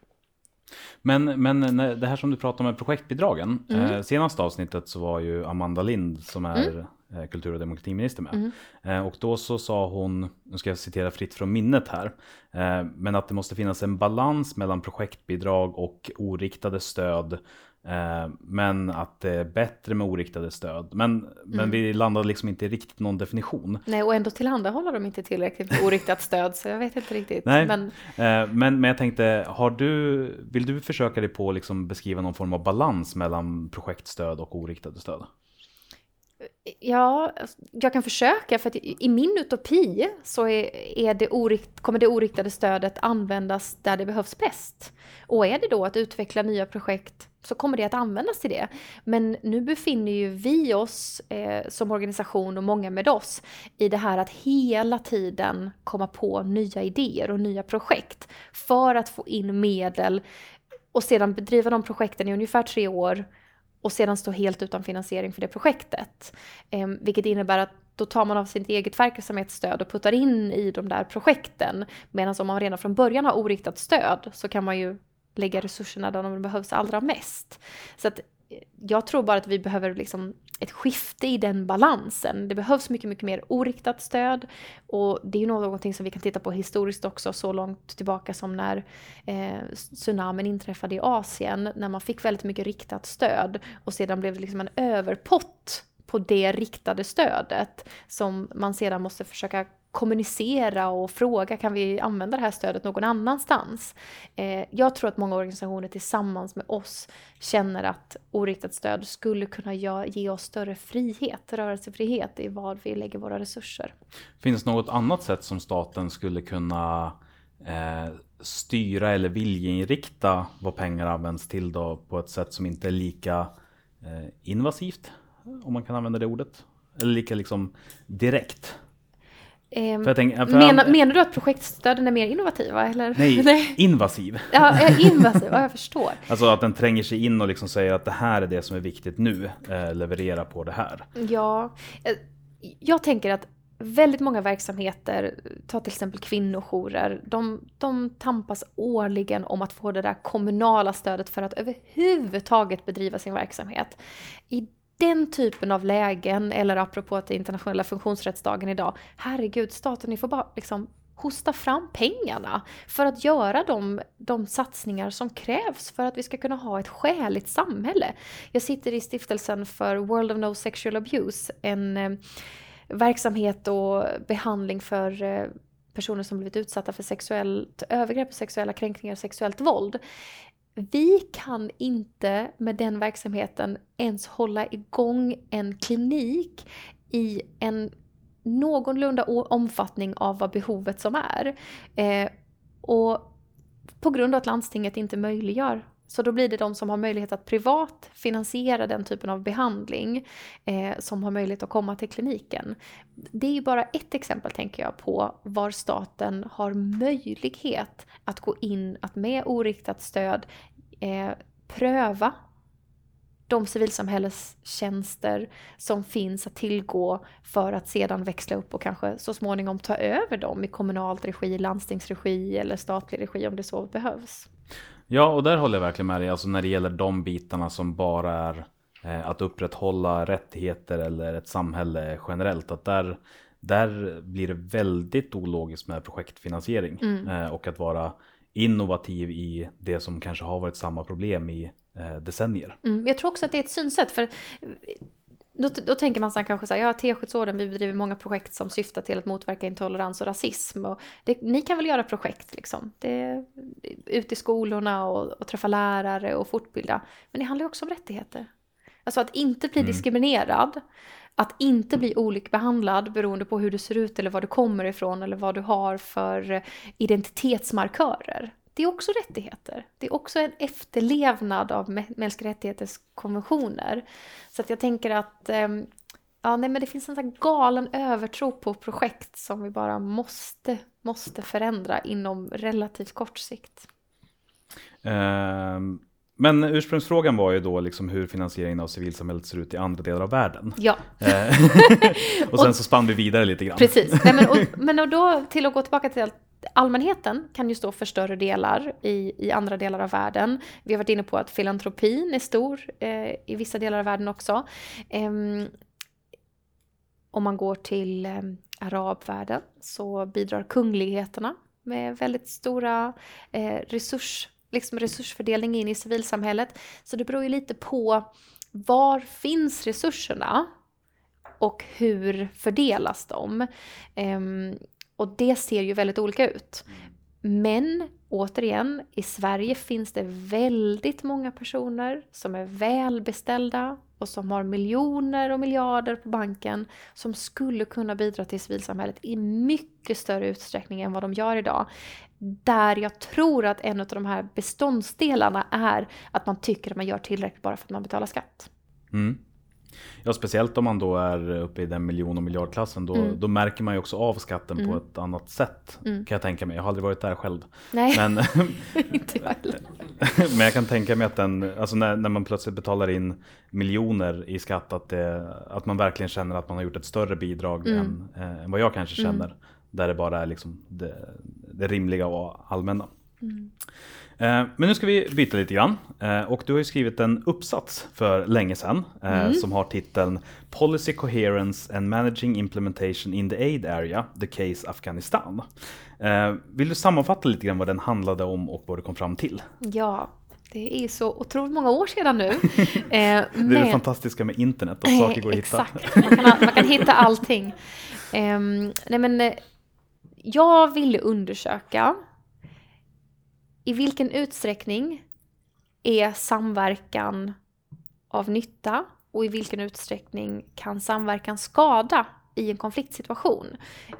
Men, men det här som du pratar om med projektbidragen. Mm. Eh, senaste avsnittet så var ju Amanda Lind som är eh, kultur och demokratiminister med. Mm. Eh, och då så sa hon, nu ska jag citera fritt från minnet här, men att det måste finnas en balans mellan projektbidrag och oriktade stöd. Eh, men att det är bättre med oriktade stöd. Men, men Mm. vi landade liksom inte riktigt någon definition. Nej, och ändå tillhandahåller de inte tillräckligt med oriktat stöd, så jag vet inte riktigt. Nej. Men Eh, Men, men jag tänkte, har du, vill du försöka dig på att liksom beskriva någon form av balans mellan projektstöd och oriktade stöd? ja, jag kan försöka, för att i i min utopi så är, är det orikt, kommer det oriktade stödet användas där det behövs bäst. Och är det då att utveckla nya projekt så kommer det att användas till det. Men nu befinner ju vi oss eh, som organisation och många med oss i det här att hela tiden komma på nya idéer och nya projekt för att få in medel och sedan bedriva de projekten i ungefär tre år och sedan stå helt utan finansiering för det projektet. Eh, vilket innebär att då tar man av sitt eget verksamhetsstöd och puttar in i de där projekten. Medan om man redan från början har oriktat stöd så kan man ju lägga resurserna där de behövs allra mest. Så att eh, jag tror bara att vi behöver liksom ett skifte i den balansen. Det behövs mycket, mycket mer oriktat stöd och det är ju någonting som vi kan titta på historiskt också så långt tillbaka som när eh, tsunamin inträffade i Asien, när man fick väldigt mycket riktat stöd och sedan blev det liksom en överpott på det riktade stödet som man sedan måste försöka kommunicera och fråga kan vi använda det här stödet någon annanstans. Eh, jag tror att många organisationer tillsammans med oss känner att oriktat stöd skulle kunna ge oss större frihet, rörelsefrihet i vad vi lägger våra resurser. Finns något annat sätt som staten skulle kunna eh, styra eller viljeinrikta vad pengar används till då på ett sätt som inte är lika eh, invasivt? Om man kan använda det ordet. Eller lika liksom direkt. Eh, tänka, menar, han, menar, du att projektstöden är mer innovativa? Eller? Nej, *laughs* nej. invasiv. Ja, invasiv, ja, jag förstår. *laughs* Alltså att den tränger sig in och liksom säger att det här är det som är viktigt nu, eh, leverera på det här. Ja, eh, jag tänker att väldigt många verksamheter, ta till exempel kvinnojourer, de, de tampas årligen om att få det där kommunala stödet för att överhuvudtaget bedriva sin verksamhet. I den typen av lägen, eller apropå att det är internationella funktionsrättsdagen idag, herregud, staten, ni får bara liksom hosta fram pengarna för att göra de, de satsningar som krävs för att vi ska kunna ha ett skäligt samhälle. Jag sitter i stiftelsen för World of No Sexual Abuse, en eh, verksamhet och behandling för eh, personer som blivit utsatta för sexuellt övergrepp, sexuella kränkningar och sexuellt våld. Vi kan inte med den verksamheten ens hålla igång en klinik i en någorlunda omfattning av vad behovet som är. Eh, och på grund av att landstinget inte möjliggör så då blir det de som har möjlighet att privat finansiera den typen av behandling eh, som har möjlighet att komma till kliniken. Det är ju bara ett exempel, tänker jag, på var staten har möjlighet att gå in, att med oriktat stöd eh, pröva de civilsamhällestjänster som finns att tillgå för att sedan växla upp och kanske så småningom ta över dem i kommunalt regi, landstingsregi eller statlig regi om det så behövs. Ja, och där håller jag verkligen med dig. Alltså när det gäller de bitarna som bara är eh, att upprätthålla rättigheter eller ett samhälle generellt. Att där, där blir det väldigt ologiskt med projektfinansiering. Mm. Eh, och att vara innovativ i det som kanske har varit samma problem i eh, decennier. Mm, jag tror också att det är ett synsätt. för då, då tänker man så här, kanske så här, ja Teskedsorden, vi bedriver många projekt som syftar till att motverka intolerans och rasism. Och det, ni kan väl göra projekt liksom, det, ut i skolorna och, och träffa lärare och fortbilda. Men det handlar ju också om rättigheter. Alltså att inte bli mm. diskriminerad, att inte bli olikbehandlad beroende på hur du ser ut eller var du kommer ifrån eller vad du har för identitetsmarkörer. Det är också rättigheter. Det är också en efterlevnad av mänskliga rättigheters konventioner. Så att jag tänker att ehm, ja, nej, men det finns en sån galen övertro på projekt som vi bara måste, måste förändra inom relativt kort sikt. Um, men ursprungsfrågan var ju då liksom hur finansieringen av civilsamhället ser ut i andra delar av världen. Ja. Eh, *laughs* och sen och, så spann vi vidare lite grann. Precis, nej, men, och, *laughs* men och då till att gå tillbaka till allmänheten kan ju stå för större delar i, i andra delar av världen. Vi har varit inne på att filantropin är stor eh, i vissa delar av världen också. Eh, om man går till eh, arabvärlden så bidrar kungligheterna med väldigt stora eh, resurs, liksom resursfördelning in i civilsamhället. Så det beror ju lite på var finns resurserna och hur fördelas de? Ehm, och det ser ju väldigt olika ut. Men återigen, i Sverige finns det väldigt många personer som är välbeställda och som har miljoner och miljarder på banken som skulle kunna bidra till civilsamhället i mycket större utsträckning än vad de gör idag. Där jag tror att en av de här beståndsdelarna är att man tycker att man gör tillräckligt bara för att man betalar skatt. Mm. Ja, speciellt om man då är uppe i den miljon och miljardklassen. Då, mm. då märker man ju också av skatten mm. på ett annat sätt. Mm. Kan jag tänka mig. Jag har aldrig varit där själv. Nej, men, *laughs* inte jag *laughs* Men jag kan tänka mig att den, alltså när, när man plötsligt betalar in miljoner i skatt. Att, det, att man verkligen känner att man har gjort ett större bidrag mm. än, äh, än vad jag kanske mm. känner. Där det bara är liksom det, det rimliga och allmänna. Eh, men nu ska vi byta lite grann. Eh, och du har ju skrivit en uppsats för länge sedan eh, mm. som har titeln Policy Coherence and Managing Implementation in the Aid Area, The Case Afghanistan. Vill du sammanfatta lite grann vad den handlade om och vad du kom fram till? Ja, det är så otroligt många år sedan nu. *laughs* det är det fantastiska med internet, att saker går att hitta. *laughs* Exakt, man kan, man kan hitta allting. Um, nej men, jag ville undersöka i vilken utsträckning är samverkan av nytta och i vilken utsträckning kan samverkan skada i en konfliktsituation.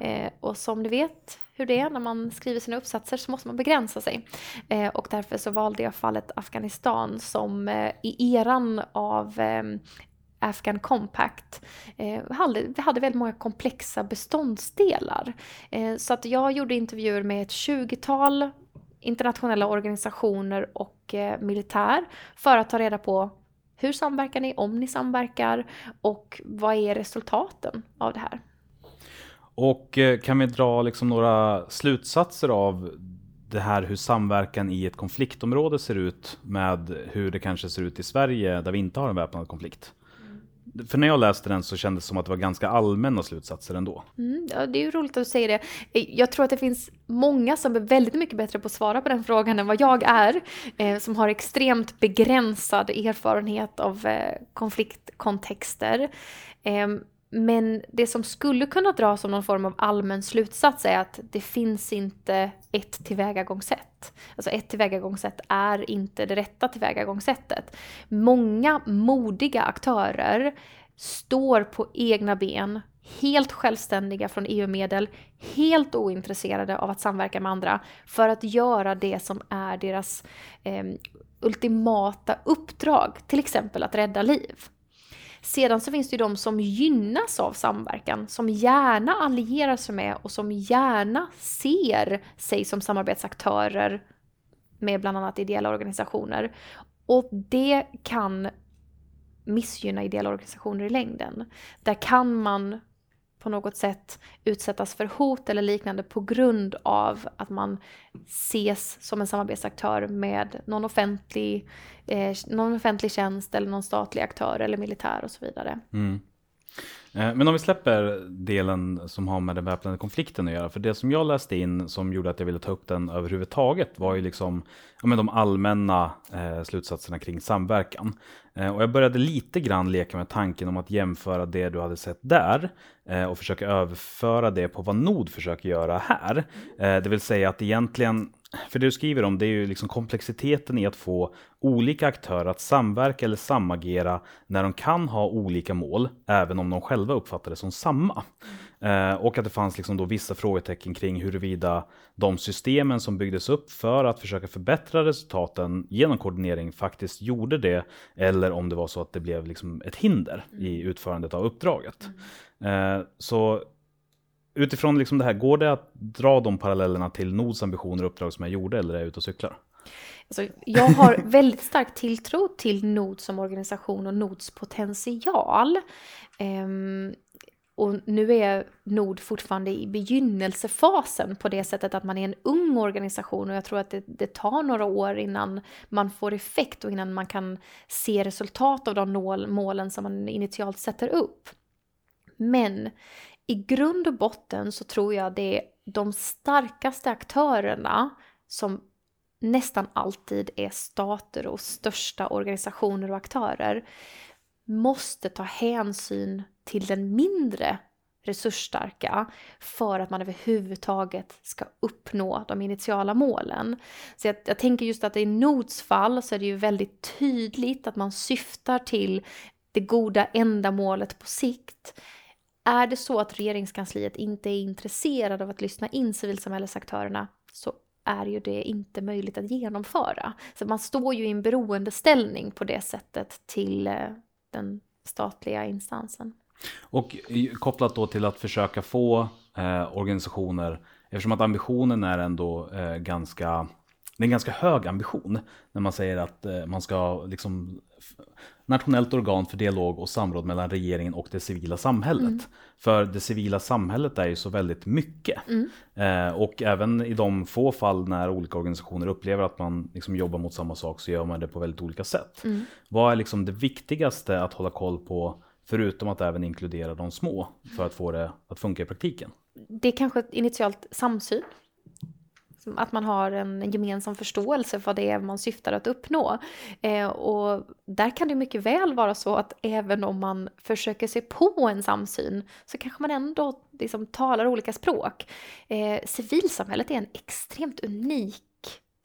Eh, och som du vet hur det är när man skriver sina uppsatser så måste man begränsa sig. Eh, och därför så valde jag fallet Afghanistan som eh, i eran av eh, Afghan Compact. Eh, hade, vi hade väldigt många komplexa beståndsdelar. Eh, så att jag gjorde intervjuer med ett 20-tal internationella organisationer och eh, militär för att ta reda på hur samverkar ni, om ni samverkar och vad är resultaten av det här? Och eh, kan vi dra liksom några slutsatser av det här hur samverkan i ett konfliktområde ser ut med hur det kanske ser ut i Sverige där vi inte har en väpnad konflikt? För när jag läste den så kändes det som att det var ganska allmänna slutsatser ändå. Mm, ja, det är ju roligt att du säger det. Eh, jag tror att det finns många som är väldigt mycket bättre på att svara på den frågan än vad jag är. Eh, som har extremt begränsad erfarenhet av eh, konfliktkontexter. Eh, men det som skulle kunna dras som någon form av allmän slutsats är att det finns inte ett tillvägagångssätt. Alltså ett tillvägagångssätt är inte det rätta tillvägagångssättet. Många modiga aktörer står på egna ben, helt självständiga från EU-medel, helt ointresserade av att samverka med andra för att göra det som är deras eh, ultimata uppdrag, till exempel att rädda liv. Sedan så finns det ju de som gynnas av samverkan, som gärna allierar sig med och som gärna ser sig som samarbetsaktörer med bland annat ideella organisationer. Och det kan missgynna ideella organisationer i längden. Där kan man på något sätt utsättas för hot eller liknande på grund av att man ses som en samarbetsaktör med någon offentlig, eh, någon offentlig tjänst eller någon statlig aktör eller militär och så vidare. Mm. Eh, men om vi släpper delen som har med den väpnade konflikten att göra. För det som jag läste in som gjorde att jag ville ta upp den överhuvudtaget var ju liksom ja, men de allmänna eh, slutsatserna kring samverkan. Eh, och jag började lite grann leka med tanken om att jämföra det du hade sett där eh, och försöka överföra det på vad Nod försöker göra här. Eh, det vill säga att egentligen för det du skriver om det är ju liksom komplexiteten i att få olika aktörer att samverka eller samagera när de kan ha olika mål, även om de själva uppfattar det som samma. Eh, och att det fanns liksom då vissa frågetecken kring huruvida de systemen som byggdes upp för att försöka förbättra resultaten genom koordinering faktiskt gjorde det, eller om det var så att det blev liksom ett hinder i utförandet av uppdraget. Eh, så utifrån liksom det här, går det att dra de parallellerna till Nords ambitioner och uppdrag som jag gjorde eller är jag ute och cyklar? Alltså, jag har *laughs* väldigt stark tilltro till Nod som organisation och Nods potential. Um, och nu är Nord fortfarande i begynnelsefasen på det sättet att man är en ung organisation och jag tror att det, det, tar några år innan man får effekt och innan man kan se resultat av de målen som man initialt sätter upp. Men i grund och botten så tror jag det är de starkaste aktörerna som nästan alltid är stater och största organisationer och aktörer måste ta hänsyn till den mindre resursstarka för att man överhuvudtaget ska uppnå de initiala målen. Så jag, jag tänker just att i Nots fall så är det ju väldigt tydligt att man syftar till det goda ändamålet på sikt. Är det så att regeringskansliet inte är intresserad av att lyssna in civilsamhällesaktörerna så är ju det inte möjligt att genomföra. Så man står ju i en beroendeställning på det sättet till eh, den statliga instansen. Och kopplat då till att försöka få eh, organisationer, eftersom att ambitionen är ändå eh, ganska det är en ganska hög ambition när man säger att eh, man ska liksom nationellt organ för dialog och samråd mellan regeringen och det civila samhället. Mm. För det civila samhället är ju så väldigt mycket. Mm. Eh, och även i de få fall när olika organisationer upplever att man liksom jobbar mot samma sak så gör man det på väldigt olika sätt. Mm. Vad är liksom det viktigaste att hålla koll på förutom att även inkludera de små för att få det att funka i praktiken? Det är kanske initialt samsyn att man har en gemensam förståelse för vad det är man syftar att uppnå. Eh, och där kan det mycket väl vara så att även om man försöker se på en samsyn så kanske man ändå liksom talar olika språk. Eh, civilsamhället är en extremt unik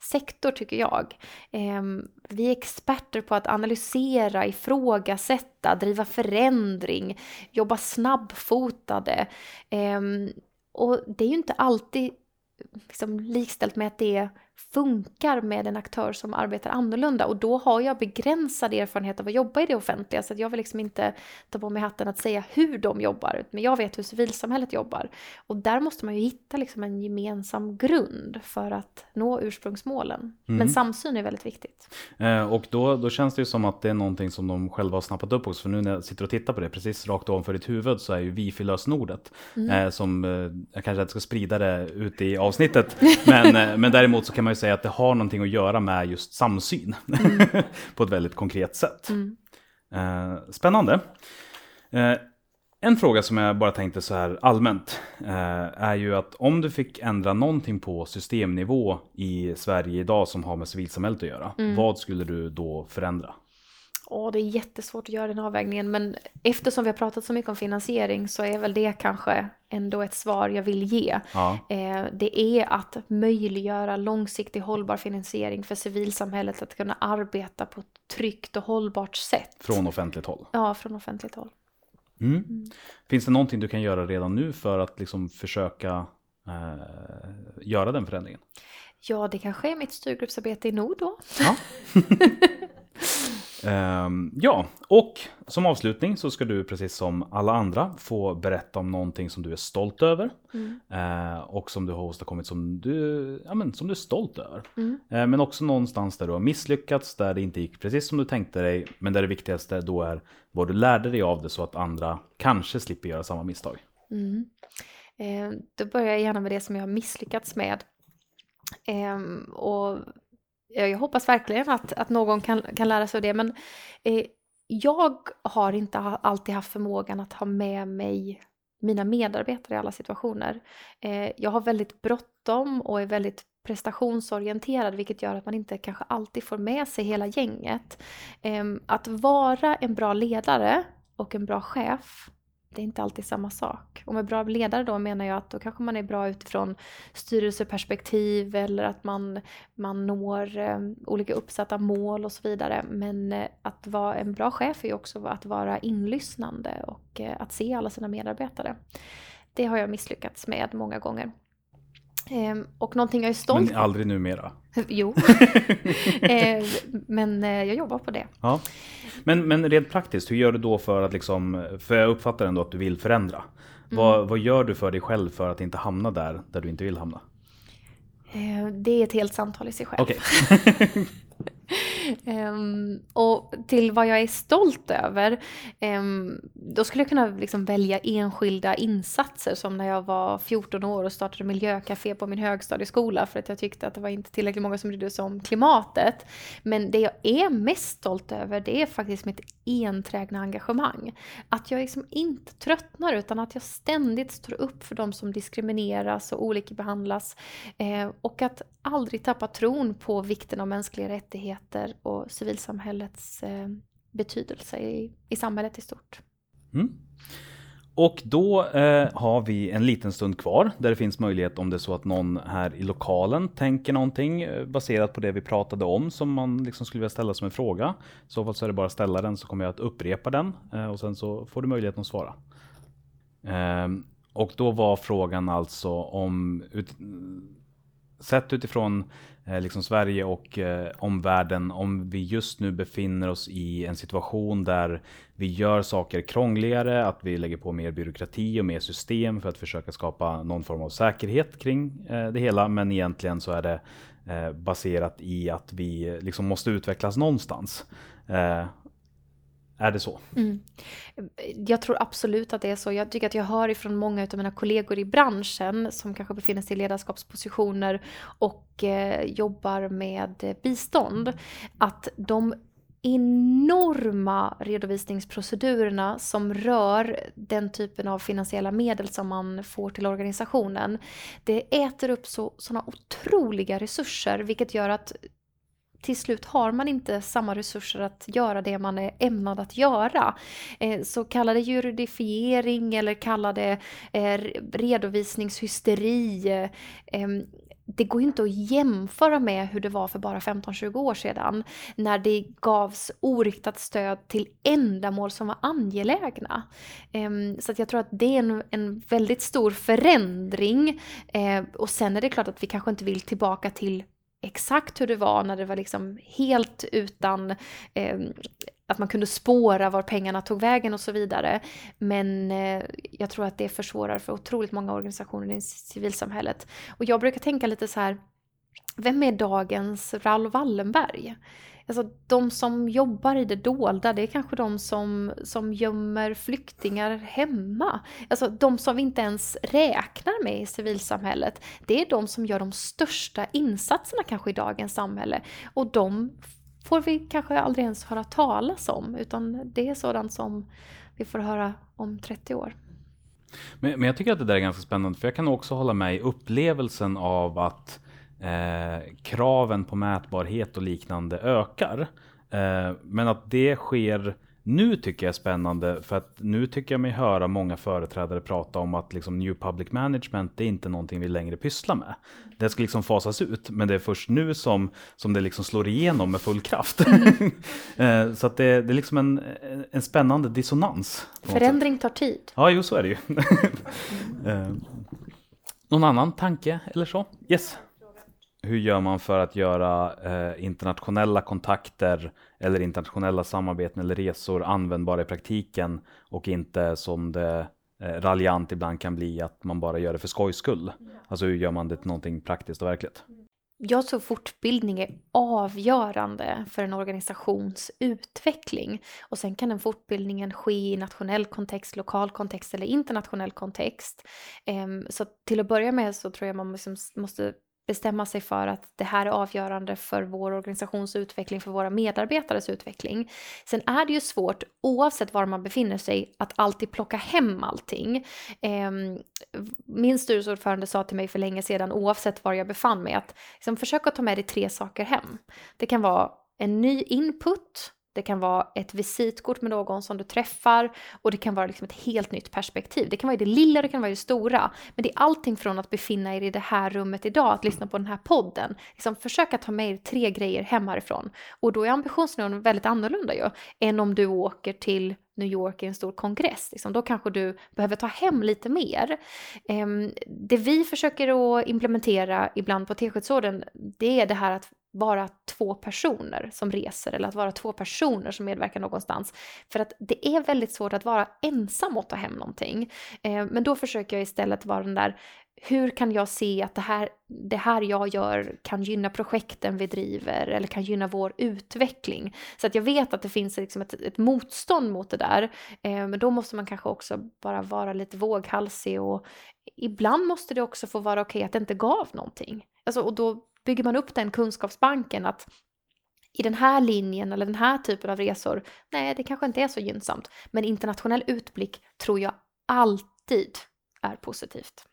sektor tycker jag. Eh, vi är experter på att analysera, ifrågasätta, driva förändring, jobba snabbfotade. Eh, och det är ju inte alltid liksom likställt med att det är funkar med en aktör som arbetar annorlunda och då har jag begränsad erfarenhet av att jobba i det offentliga så jag vill liksom inte ta på mig hatten att säga hur de jobbar men jag vet hur civilsamhället jobbar och där måste man ju hitta liksom en gemensam grund för att nå ursprungsmålen. Mm. Men samsyn är väldigt viktigt. Eh, och då, då känns det ju som att det är någonting som de själva har snappat upp också för nu när jag sitter och tittar på det precis rakt ovanför ditt huvud så är ju wifi-lösenordet mm. eh, som eh, jag kanske inte ska sprida det ut i avsnittet men, eh, men däremot så kan man ju säga att det har någonting att göra med just samsyn mm. *laughs* på ett väldigt konkret sätt. Mm. Eh, spännande. Eh, en fråga som jag bara tänkte så här allmänt eh, är ju att om du fick ändra någonting på systemnivå i Sverige idag som har med civilsamhället att göra, mm. vad skulle du då förändra? Åh, det är jättesvårt att göra den avvägningen, men eftersom vi har pratat så mycket om finansiering så är väl det kanske ändå ett svar jag vill ge. Ja. Eh, det är att möjliggöra långsiktig hållbar finansiering för civilsamhället att kunna arbeta på ett tryggt och hållbart sätt. Från offentligt håll? Ja, från offentligt håll. Mm. Mm. Finns det någonting du kan göra redan nu för att liksom försöka eh, göra den förändringen? Ja, det kanske är mitt styrgruppsarbete i Nord då. Ja. *laughs* *laughs* Um, ja, och som avslutning så ska du precis som alla andra få berätta om någonting som du är stolt över. Mm. Uh, och som du har åstadkommit som du, ja, men, som du är stolt över. Mm. Uh, men också någonstans där du har misslyckats, där det inte gick precis som du tänkte dig. Men där det viktigaste då är vad du lärde dig av det så att andra kanske slipper göra samma misstag. Mm. Uh, då börjar jag gärna med det som jag har misslyckats med. Um, och Eh, jag hoppas verkligen att, att någon kan, kan lära sig av det, men eh, jag har inte alltid haft förmågan att ha med mig mina medarbetare i alla situationer. Eh, jag har väldigt bråttom och är väldigt prestationsorienterad vilket gör att man inte kanske alltid får med sig hela gänget. Eh, att vara en bra ledare och en bra chef det är inte alltid samma sak. Och med bra ledare då menar jag att då kanske man är bra utifrån styrelseperspektiv eller att man, man når eh, olika uppsatta mål och så vidare. Men eh, att vara en bra chef är ju också att vara inlyssnande och eh, att se alla sina medarbetare. Det har jag misslyckats med många gånger. Ehm, och någonting jag är stolt Men aldrig numera? Jo. *laughs* ehm, men eh, jag jobbar på det. Ja. Men, men rent praktiskt, hur gör du då för att liksom, för jag uppfattar ändå att du vill förändra. Mm. Vad, vad gör du för dig själv för att inte hamna där, där du inte vill hamna? Ehm, det är ett helt samtal i sig själv. Okay. *laughs* Um, *laughs* och till vad jag är stolt över, um, då skulle jag kunna liksom välja enskilda insatser som när jag var 14 år och startade miljöcafé på min högstadieskola för att jag tyckte att det var inte tillräckligt många som brydde sig om klimatet. Men det jag är mest stolt över det är faktiskt mitt enträgna engagemang. Att jag liksom inte tröttnar utan att jag ständigt står upp för de som diskrimineras och olika behandlas. Eh, och att aldrig tappa tron på vikten av mänskliga rättigheter och civilsamhällets eh, betydelse i, i samhället i stort. Mm. Och då eh, har vi en liten stund kvar där det finns möjlighet om det är så att någon här i lokalen tänker någonting eh, baserat på det vi pratade om som man liksom skulle vilja ställa som en fråga. I så fall så är det bara att ställa den så kommer jag att upprepa den eh, och sen så får du möjligheten att svara. Eh, och då var frågan alltså om ut, sett utifrån Eh, liksom Sverige och eh, omvärlden, om vi just nu befinner oss i en situation där vi gör saker krångligare, att vi lägger på mer byråkrati och mer system för att försöka skapa någon form av säkerhet kring eh, det hela. Men egentligen så är det eh, baserat i att vi liksom måste utvecklas någonstans. Eh, är det så? Mm. Jag tror absolut att det är så. Jag tycker att jag hör ifrån många av mina kollegor i branschen som kanske befinner sig i ledarskapspositioner och eh, jobbar med bistånd att de enorma redovisningsprocedurerna som rör den typen av finansiella medel som man får till organisationen. Det äter upp så, såna otroliga resurser vilket gör att till slut har man inte samma resurser att göra det man är ämnad att göra. Eh, så kalla det juridifiering eller kalla det eh, redovisningshysteri. Eh, det går ju inte att jämföra med hur det var för bara 15-20 år sedan när det gavs oriktat stöd till ändamål som var angelägna. Så att jag tror att det är en, en väldigt stor förändring eh, och sen är det klart att vi kanske inte vill tillbaka till exakt hur det var när det var liksom helt utan eh, att man kunde spåra var pengarna tog vägen och så vidare. Men eh, jag tror att det försvårar för otroligt många organisationer i civilsamhället. Och jag brukar tänka lite så här, vem är dagens Raoul Wallenberg? Alltså de som jobbar i det dolda, det är kanske de som, som gömmer flyktingar hemma. Alltså de som vi inte ens räknar med i civilsamhället. Det är de som gör de största insatserna kanske i dagens samhälle. Och de får vi kanske aldrig ens höra talas om, utan det är sådant som vi får höra om 30 år. Men, men jag tycker att det där är ganska spännande, för jag kan också hålla med i upplevelsen av att eh, kraven på mätbarhet och liknande ökar. Eh, men att det sker nu tycker jag är spännande för att nu tycker jag mig höra många företrädare prata om att liksom New Public Management det är inte någonting vi längre pysslar med. Det ska liksom fasas ut men det är först nu som, som det liksom slår igenom med full kraft. Mm. *laughs* Eh, så att det, det är liksom en, en spännande dissonans. Förändring tar tid. Ja, jo så är det ju. mm. *laughs* Någon annan tanke eller så? Yes? Hur gör man för att göra eh, internationella kontakter eller internationella samarbeten eller resor användbara i praktiken och inte som det eh, raljant ibland kan bli att man bara gör det för skojs skull. Alltså hur gör man det till någonting praktiskt och verkligt? Jag tror fortbildning är avgörande för en organisations utveckling. Och sen kan den fortbildningen ske i nationell kontext, lokal kontext eller internationell kontext. Um, så till att börja med så tror jag man liksom måste bestämma sig för att det här är avgörande för vår organisations utveckling, för våra medarbetares utveckling. Sen är det ju svårt, oavsett var man befinner sig, att alltid plocka hem allting. Ehm, min styrelseordförande sa till mig för länge sedan, oavsett var jag befann mig, att liksom, försöka ta med dig tre saker hem. Det kan vara en ny input, det kan vara ett visitkort med någon som du träffar och det kan vara liksom ett helt nytt perspektiv. Det kan vara i det lilla, det kan vara i det stora. Men det är allting från att befinna er i det här rummet idag, att lyssna på den här podden. Liksom försöka ta med er tre grejer hem härifrån. Och då är ambitionsnivån väldigt annorlunda ju, än om du åker till New York i en stor kongress. Liksom, då kanske du behöver ta hem lite mer. Ehm, det vi försöker att implementera ibland på Teskedsorden, det är det här att vara två personer som reser eller att vara två personer som medverkar någonstans. För att det är väldigt svårt att vara ensam och ta hem någonting. Eh, men då försöker jag istället vara den där hur kan jag se att det här, det här jag gör kan gynna projekten vi driver eller kan gynna vår utveckling? Så att jag vet att det finns liksom ett, ett motstånd mot det där. Eh, men då måste man kanske också bara vara lite våghalsig och ibland måste det också få vara okej okay att det inte gav någonting. Alltså, och då bygger man upp den kunskapsbanken att i den här linjen eller den här typen av resor, nej, det kanske inte är så gynnsamt. Men internationell utblick tror jag alltid är positivt.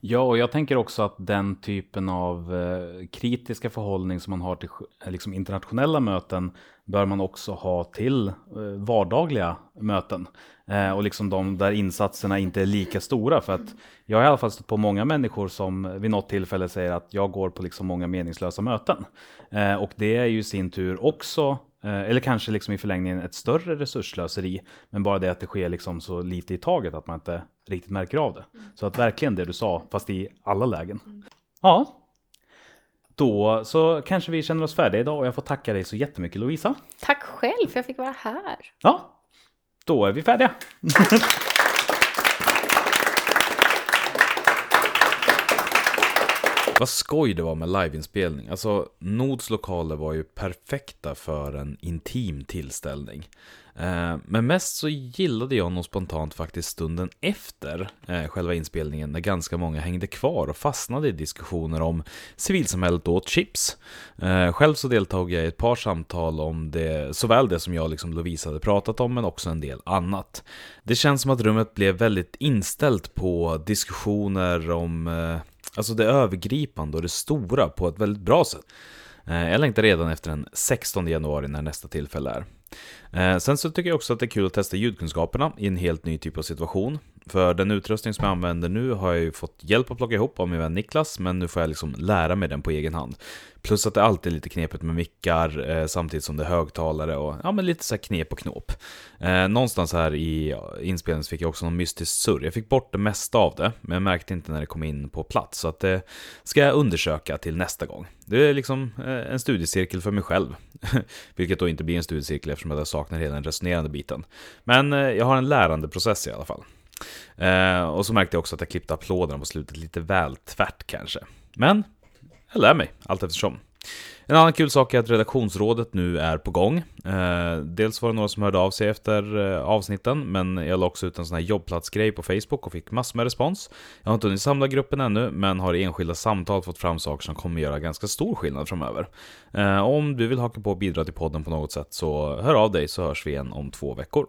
Ja, och jag tänker också att den typen av eh, kritiska förhållning som man har till eh, liksom, internationella möten bör man också ha till eh, vardagliga möten. Eh, och liksom de där insatserna inte är lika stora. För att jag har i alla fall stött på många människor som vid något tillfälle säger att jag går på liksom många meningslösa möten. Eh, och det är ju i sin tur också eller kanske liksom i förlängningen ett större resurslöseri. Men bara det att det sker liksom så lite i taget att man inte riktigt märker av det. Mm. Så att verkligen det du sa, fast i alla lägen. Mm. Ja, då så kanske vi känner oss färdiga idag och jag får tacka dig så jättemycket Lovisa. Tack själv för att jag fick vara här. Ja, då är vi färdiga. *laughs* Vad skoj det var med liveinspelning. Alltså, Nods lokaler var ju perfekta för en intim tillställning. Eh, men mest så gillade jag nog spontant faktiskt stunden efter eh, själva inspelningen när ganska många hängde kvar och fastnade i diskussioner om civilsamhället åt chips. Eh, själv så deltog jag i ett par samtal om det, såväl det som jag liksom Lovisa hade pratat om men också en del annat. Det känns som att rummet blev väldigt inställt på diskussioner om Alltså det övergripande och det stora på ett väldigt bra sätt. Eh, jag längtar redan efter den 16 januari när nästa tillfälle är. Eh, sen så tycker jag också att det är kul att testa ljudkunskaperna i en helt ny typ av situation. För den utrustning som jag använder nu har jag ju fått hjälp att plocka ihop av min vän Niklas, men nu får jag liksom lära mig den på egen hand. Plus att det alltid är lite knepigt med mickar, eh, samtidigt som det är högtalare och ja, men lite så här knep och knåp. Eh, någonstans här i inspelningen fick jag också någon mystisk surr. Jag fick bort det mesta av det, men jag märkte inte när det kom in på plats. Så att det ska jag undersöka till nästa gång. Det är liksom eh, en studiecirkel för mig själv. *laughs* Vilket då inte blir en studiecirkel eftersom jag saknar hela den resonerande biten. Men eh, jag har en lärandeprocess i alla fall. Eh, och så märkte jag också att jag klippte applåderna på slutet lite väl tvärt kanske. Men jag lär mig allt eftersom. En annan kul sak är att redaktionsrådet nu är på gång. Eh, dels var det några som hörde av sig efter eh, avsnitten, men jag la också ut en sån här jobbplatsgrej på Facebook och fick massor med respons. Jag har inte hunnit samla gruppen ännu, men har i enskilda samtal fått fram saker som kommer göra ganska stor skillnad framöver. Eh, om du vill haka på och bidra till podden på något sätt så hör av dig så hörs vi igen om två veckor.